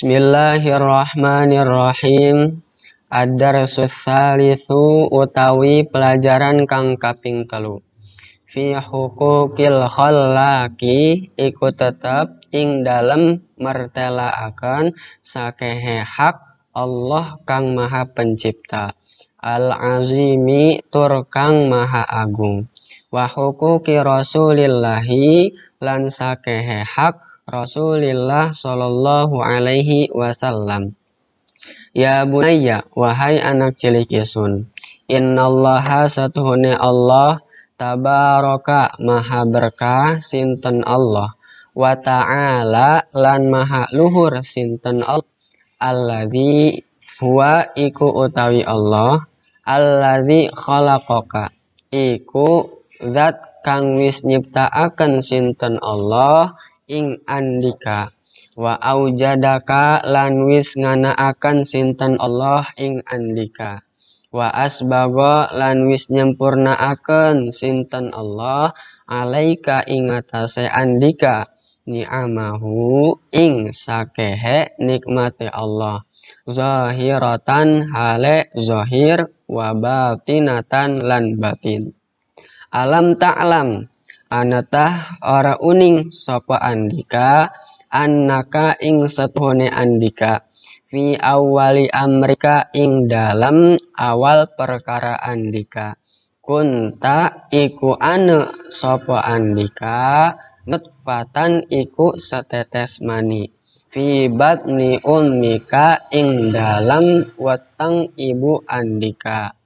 Bismillahirrahmanirrahim. Ad-darsu tsalitsu utawi pelajaran kang kaping telu. Fi hukukil khallaqi iku tetep ing dalem mertelaaken sakehe hak Allah kang Maha Pencipta. Al-azimi tur kang Maha Agung. Wa hukuki Rasulillahi lan sakehe hak Rasulillah sallallahu alaihi wasallam. Ya bunayya, wahai anak cilik isun. Innallaha satuhune Allah tabaraka maha berkah sinten Allah wa ta'ala lan maha luhur sinten Allah alladzi huwa iku utawi Allah alladzi khalaqaka iku zat kang wis nyiptaaken sinten Allah ing andika. Wa aujadaka lan wis nganaaken sinten Allah ing andika. Wa asbago lan wis nyempurnaaken sinten Allah alaika ing atase andika. Ni'amahu ing sakehe nikmate Allah. Zahiratan hale zahir wa batinatan lan batin. Alam ta'lam anatah ora uning sapa andika annaka ing setuhune andika fi awali amrika ing dalam awal perkara andika kunta iku ane sapa andika nutfatan iku setetes mani. Fi batni ummika ing dalam weteng ibu andika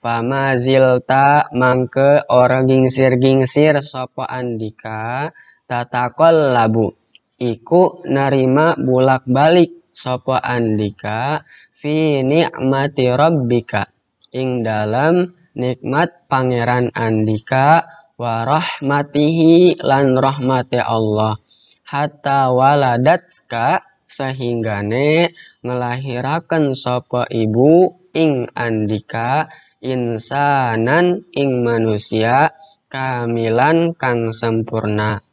Fama zilta mangke ora gingsir-gingsir sopo andika tatakol labu. Iku narima bulak-balik sopo andika fi ni'mati rabbika. Ing dalam nikmat pangeran andika wa rahmatihi lan rahmati Allah. Hatta waladatska sehinggane ngelahirakan sopo ibu ing andika insanan ing manusia kamilan kang sempurna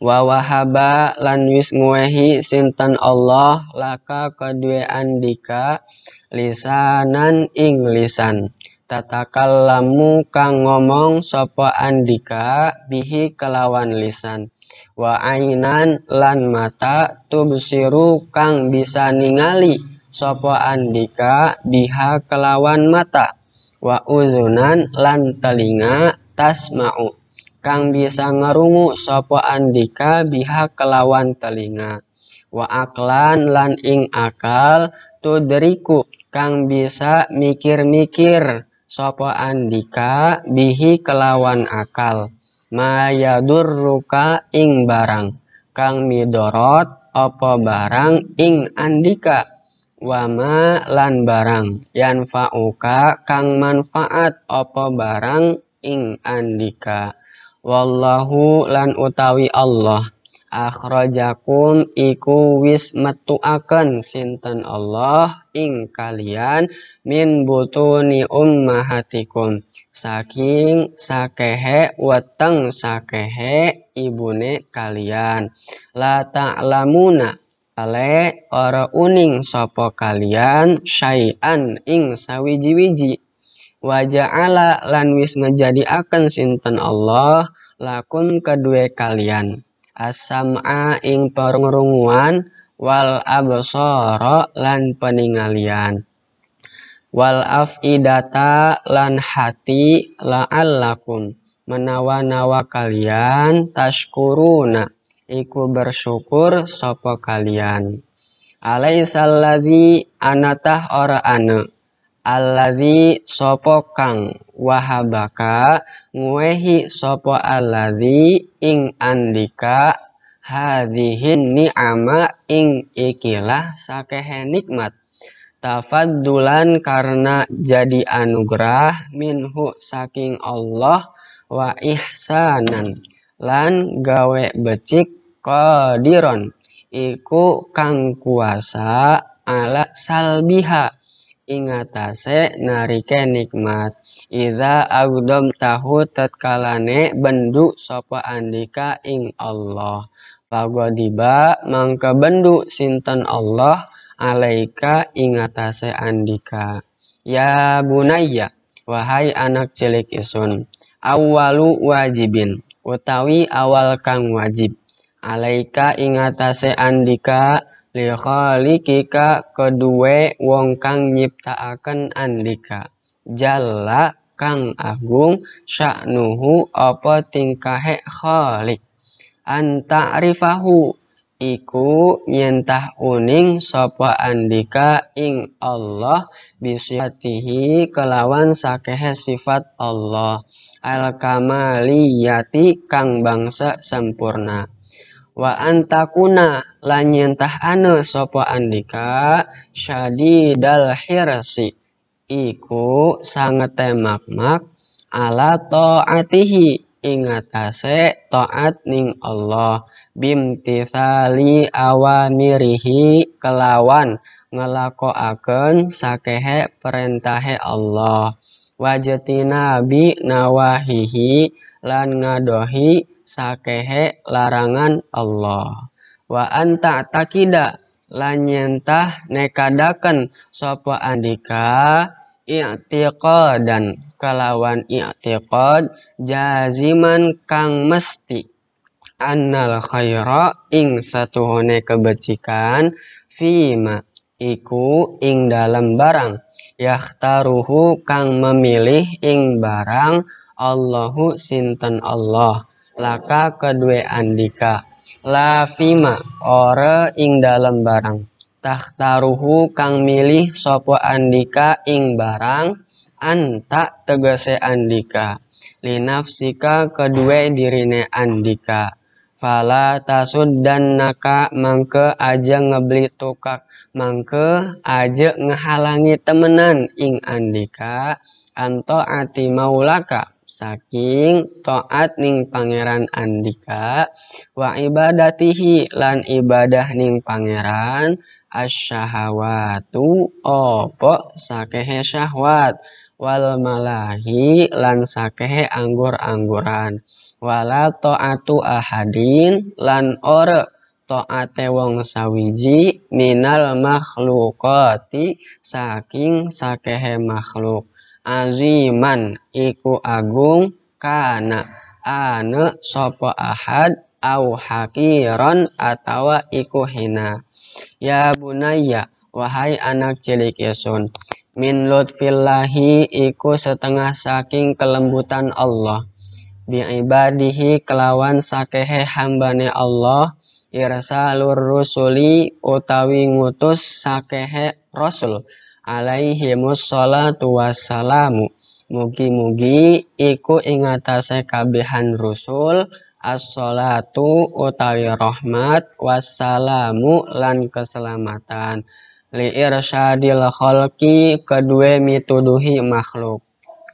wa wahaba lan wis nguwehi sinten Allah laka kedue andika lisanan ing lisan. Tatakallamu kang ngomong sapa andika bihi kelawan lisan. Wa ainan lan mata tubsiru kang bisa ningali sapa andika biha kelawan mata wa uzunan lan telinga tasma'u. Kang bisa ngerungu sopo andika biha kelawan telinga. Wa aklan lan ing akal tudriku. Kang bisa mikir-mikir sopo andika bihi kelawan akal. Mayadurruka ing barang. Kang midorot opo barang ing andika wama lan barang. Yan fauka kang manfaat opo barang ing andika. Wallahu lan utawi Allah. Akhrajakum iku wis metuaken sinten Allah ing kalian min butuni ummahatikum. Saking sakehe weteng sakehe ibune kalian. La ta'lamuna ale ora uning sapa kalian syai'an ing sawiji-wiji. Wa ja'ala lan wis ngejadiaken sinten Allah lakum kedue kalian. As-sam'a ing pengrunguan wal absara lan peningalian. Wal afidata lan hati la'allakum. Menawa-nawa kalian tashkuruna iku bersyukur sopo kalian. Alaisalladzi anatah ora ane. Alladzi sopo kang wahabaka nguehi sopo alladzi ing andika hadhihin ni'ama ing ikilah sakehe nikmat tafaddulan karena jadi anugerah minhu saking Allah wa ihsanan lan gawe becik qadiron iku kang kuasa ala salbiha ingatase narike nikmat Iza agdom tahu tatkalane bendu sopa andika ing Allah Pagodiba mangka bendu sinten Allah alaika ingatase andika. Ya bunaya, wahai anak cilik isun. Awalu wajibin, utawi awal kang wajib. Alaika ingatase andika li khalikika kedue wong kang nyiptaaken andika. Jalla kang agung sya'nuhu apa tingkahe khalik anta rifahu iku nyentah uning sapa andika ing Allah bisyatihi kelawan sakehe sifat Allah. Al kamaliyati kang bangsa sempurna wa antakuna lan nyentah ane sapa andika syadidal hirsi iku sangat temak-mak ala taatihi ingatase taat ning Allah bimtithali awamirihi kelawan ngelakoaken sakehe perintahe Allah wajati nabi nawahihi lan ngadohi sakehe larangan Allah. Wa anta takida lan nyentah nekadaken sopo andika i'tiqadan kalawan i'tiqad jaziman kang mesti. Annal khaira ing satuhune kebecikan fima iku ing dalam barang. Yahtaruhu kang memilih ing barang Allahu sinten Allah laka kedua andika. La fima ora ing dalam barang. Tahtaruhu kang milih sopo andika ing barang anta tegese andika. Linafsika kedua dirine andika. Fala tasud dan naka mangke aja ngebeli tukak. Mangke aja ngehalangi temenan ing andika. Anto ati maulaka saking toat ning pangeran andika wa ibadatihi lan ibadah ning pangeran asyahawatu opo sakehe syahwat wal malahi lan sakehe anggur-angguran. Wala ta'atu ahadin lan ore ta'ate wong sawiji minal makhlukati saking sakehe makhluk aziman iku agung kana ane sopo ahad au hakiron atawa iku hina. Ya bunaya wahai anak cilik yesun min lutfillahi iku setengah saking kelembutan Allah. Bi ibadihi kelawan sakehe hambane Allah irsalur rusuli utawi ngutus sakehe rasul alaihi musallatu wassalamu. Mugi-mugi iku ingatase kabehan rusul as-salatu utawi rahmat wassalamu lan keselamatan. Li irsyadil khalqi kedue mituduhi makhluk.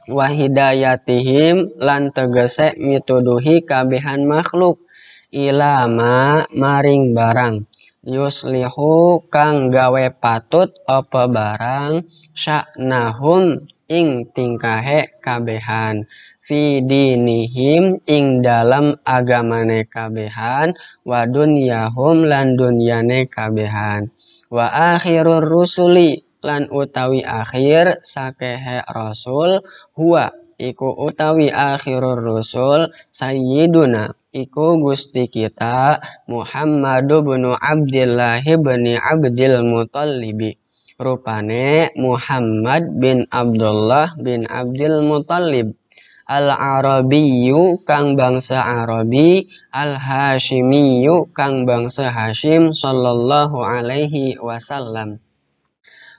Wa hidayatihim lan tegese mituduhi kabehan makhluk. Ilama maring barang yuslihu kang gawe patut apa barang sya'nahum ing tingkahe kabehan. Fi dinihim ing dalam agamane kabehan wa dunyahum lan dunyane kabehan. Wa akhirur rusuli lan utawi akhir sakehe rasul huwa iku utawi akhirur rusul sayyiduna iku gusti kita Muhammad bin Abdullah bin Abdul Muttalib. Rupane Muhammad bin Abdullah bin Abdul Muttalib. Al-Arabiyyu kang bangsa Arabi Al-Hashimiyyu kang bangsa Hashim sallallahu alaihi wasallam.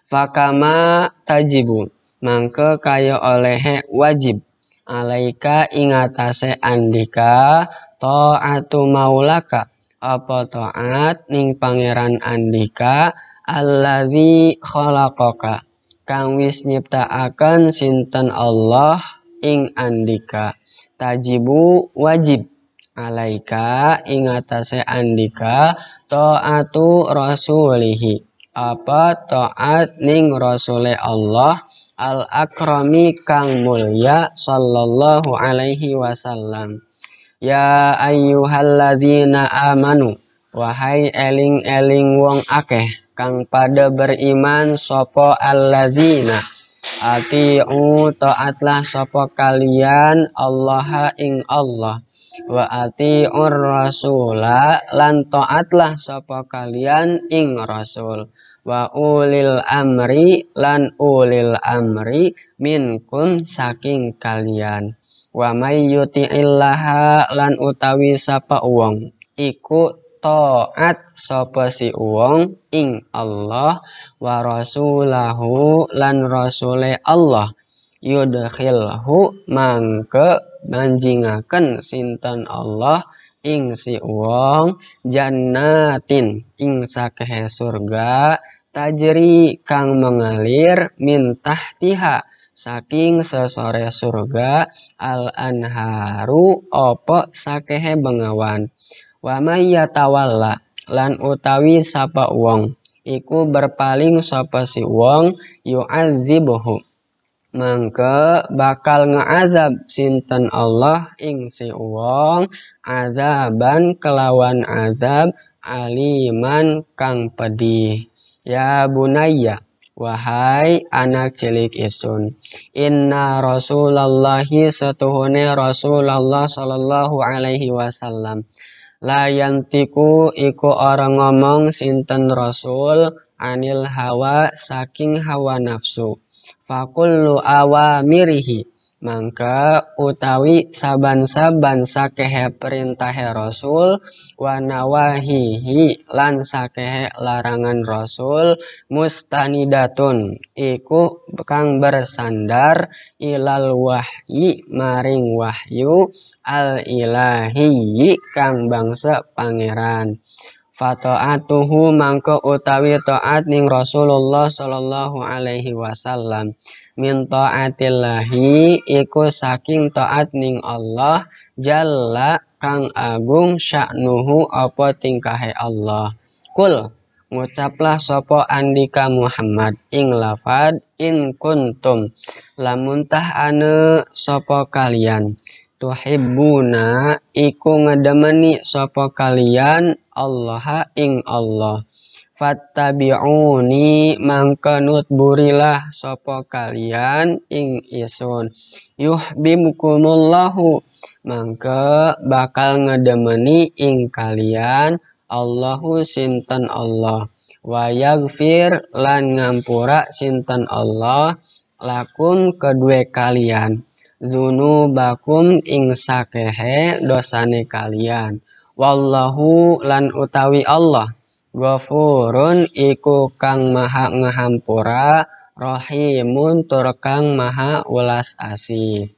Fakama tajibu mangke kaya olehe wajib. Alaika ingatase andika ta'atu maulaka. Apa taat ning pangeran andika? Alladzi khalaqaka. Kang wis nyiptaaken sinten Allah ing andika. Tajibu wajib alaika ingatase andika taatu rasulihi. Apa taat ning rasule Allah? Al akrami kang mulya sallallahu alaihi wasallam ya ayyuhalladzina amanu wahai eling-eling wong akeh kang pada beriman sopo alladzina? Ati'u taatlah sopo kalian Allah ing Allah. Wa ati'ur rasula lan taatlah sopo kalian ing rasul. Wa ulil amri lan ulil amri minkum saking kalian wa may yuti'illaha lan utawi sapa wong iku taat sapa si wong ing Allah wa rasulahu lan rasule Allah. Yudkhilhu mangke manjingaken sinten Allah ing si wong jannatin ing sakehe surga tajri kang mengalir min tahtiha saking sesore surga al anharu opo sakehe bengawan? Wa tawalla lan utawi sapa wong iku berpaling sapa si wong yu'adzibuhu. Mangke bakal ngeazab sinten Allah ing si wong azaban kelawan azab aliman kang pedih. Ya bunayya wahai anak cilik isun inna rasulallahi setuhune rasulullah sallallahu alaihi wasallam. La yantiku iku orang ngomong sinten rasul anil hawa saking hawa nafsu. Fakullu awamirihi mangka utawi saban-saban sakehe perintahe Rasul wa nawahihi lan sakehe larangan Rasul mustanidatun iku kang bersandar ilal wahyi maring wahyu al ilahi kang bangsa pangeran Fata'atuhu mangko utawi taat ning Rasulullah sallallahu alaihi wasallam. Min taatillahi iku saking taat ning Allah jalla kang agung sya'nuhu apa tingkahe Allah. Kul ngucaplah sopo andika Muhammad ing lafad in kuntum lamun tah ane sopo kalian tuhibbuna iku ngedemeni sapa kalian Allah ing Allah. Fattabi'uni mangkanut burilah sapa kalian ing isun yuhibbukumullahu mangka bakal ngedemeni ing kalian Allahu sinten Allah. Wa yaghfir lan ngampura sinten Allah lakum kedua kalian bakum ing sakehe dosane kalian. Wallahu lan utawi Allah Ghafurun iku kang maha ngahampura rahimun tur kang maha welas asih.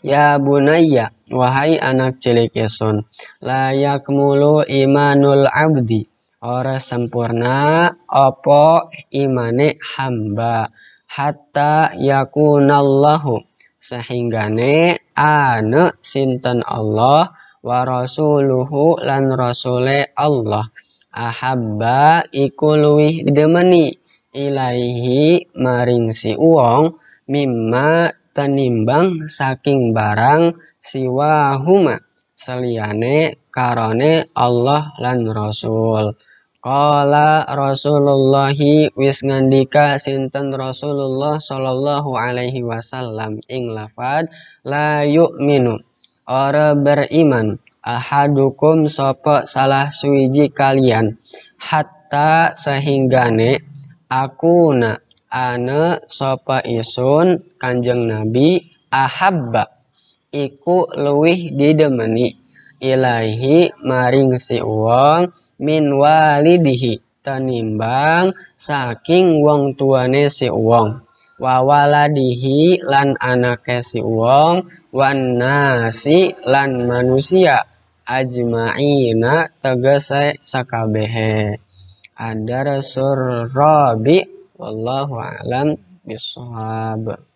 Ya bunayya, wahai anak cilik yesun, layak mulu imanul abdi, ora sempurna opo imane hamba, hatta yakunallahu, sehinggane ane sinten Allah wa rasuluhu lan rasule Allah. Ahabba iku luwih demeni ilaihi maring si uwong mimma tenimbang saking barang siwahuma seliyane karone Allah lan Rasul Qala Rasulullahi wis ngandika sinten Rasulullah sallallahu alaihi wasallam ing lafad la yu'minu ora beriman ahadukum sapa salah suwiji kalian. Hatta sehinggane aku na ane sapa isun kanjeng nabi ahabba iku luwih didemeni ilahi maring si wong min walidihi tenimbang saking wong tuane si wong. Wa waladihi lan anake si wong wan nasi lan manusia ajma'ina tegese sakabehe. Ada rasul rabi wallahu alam bisawab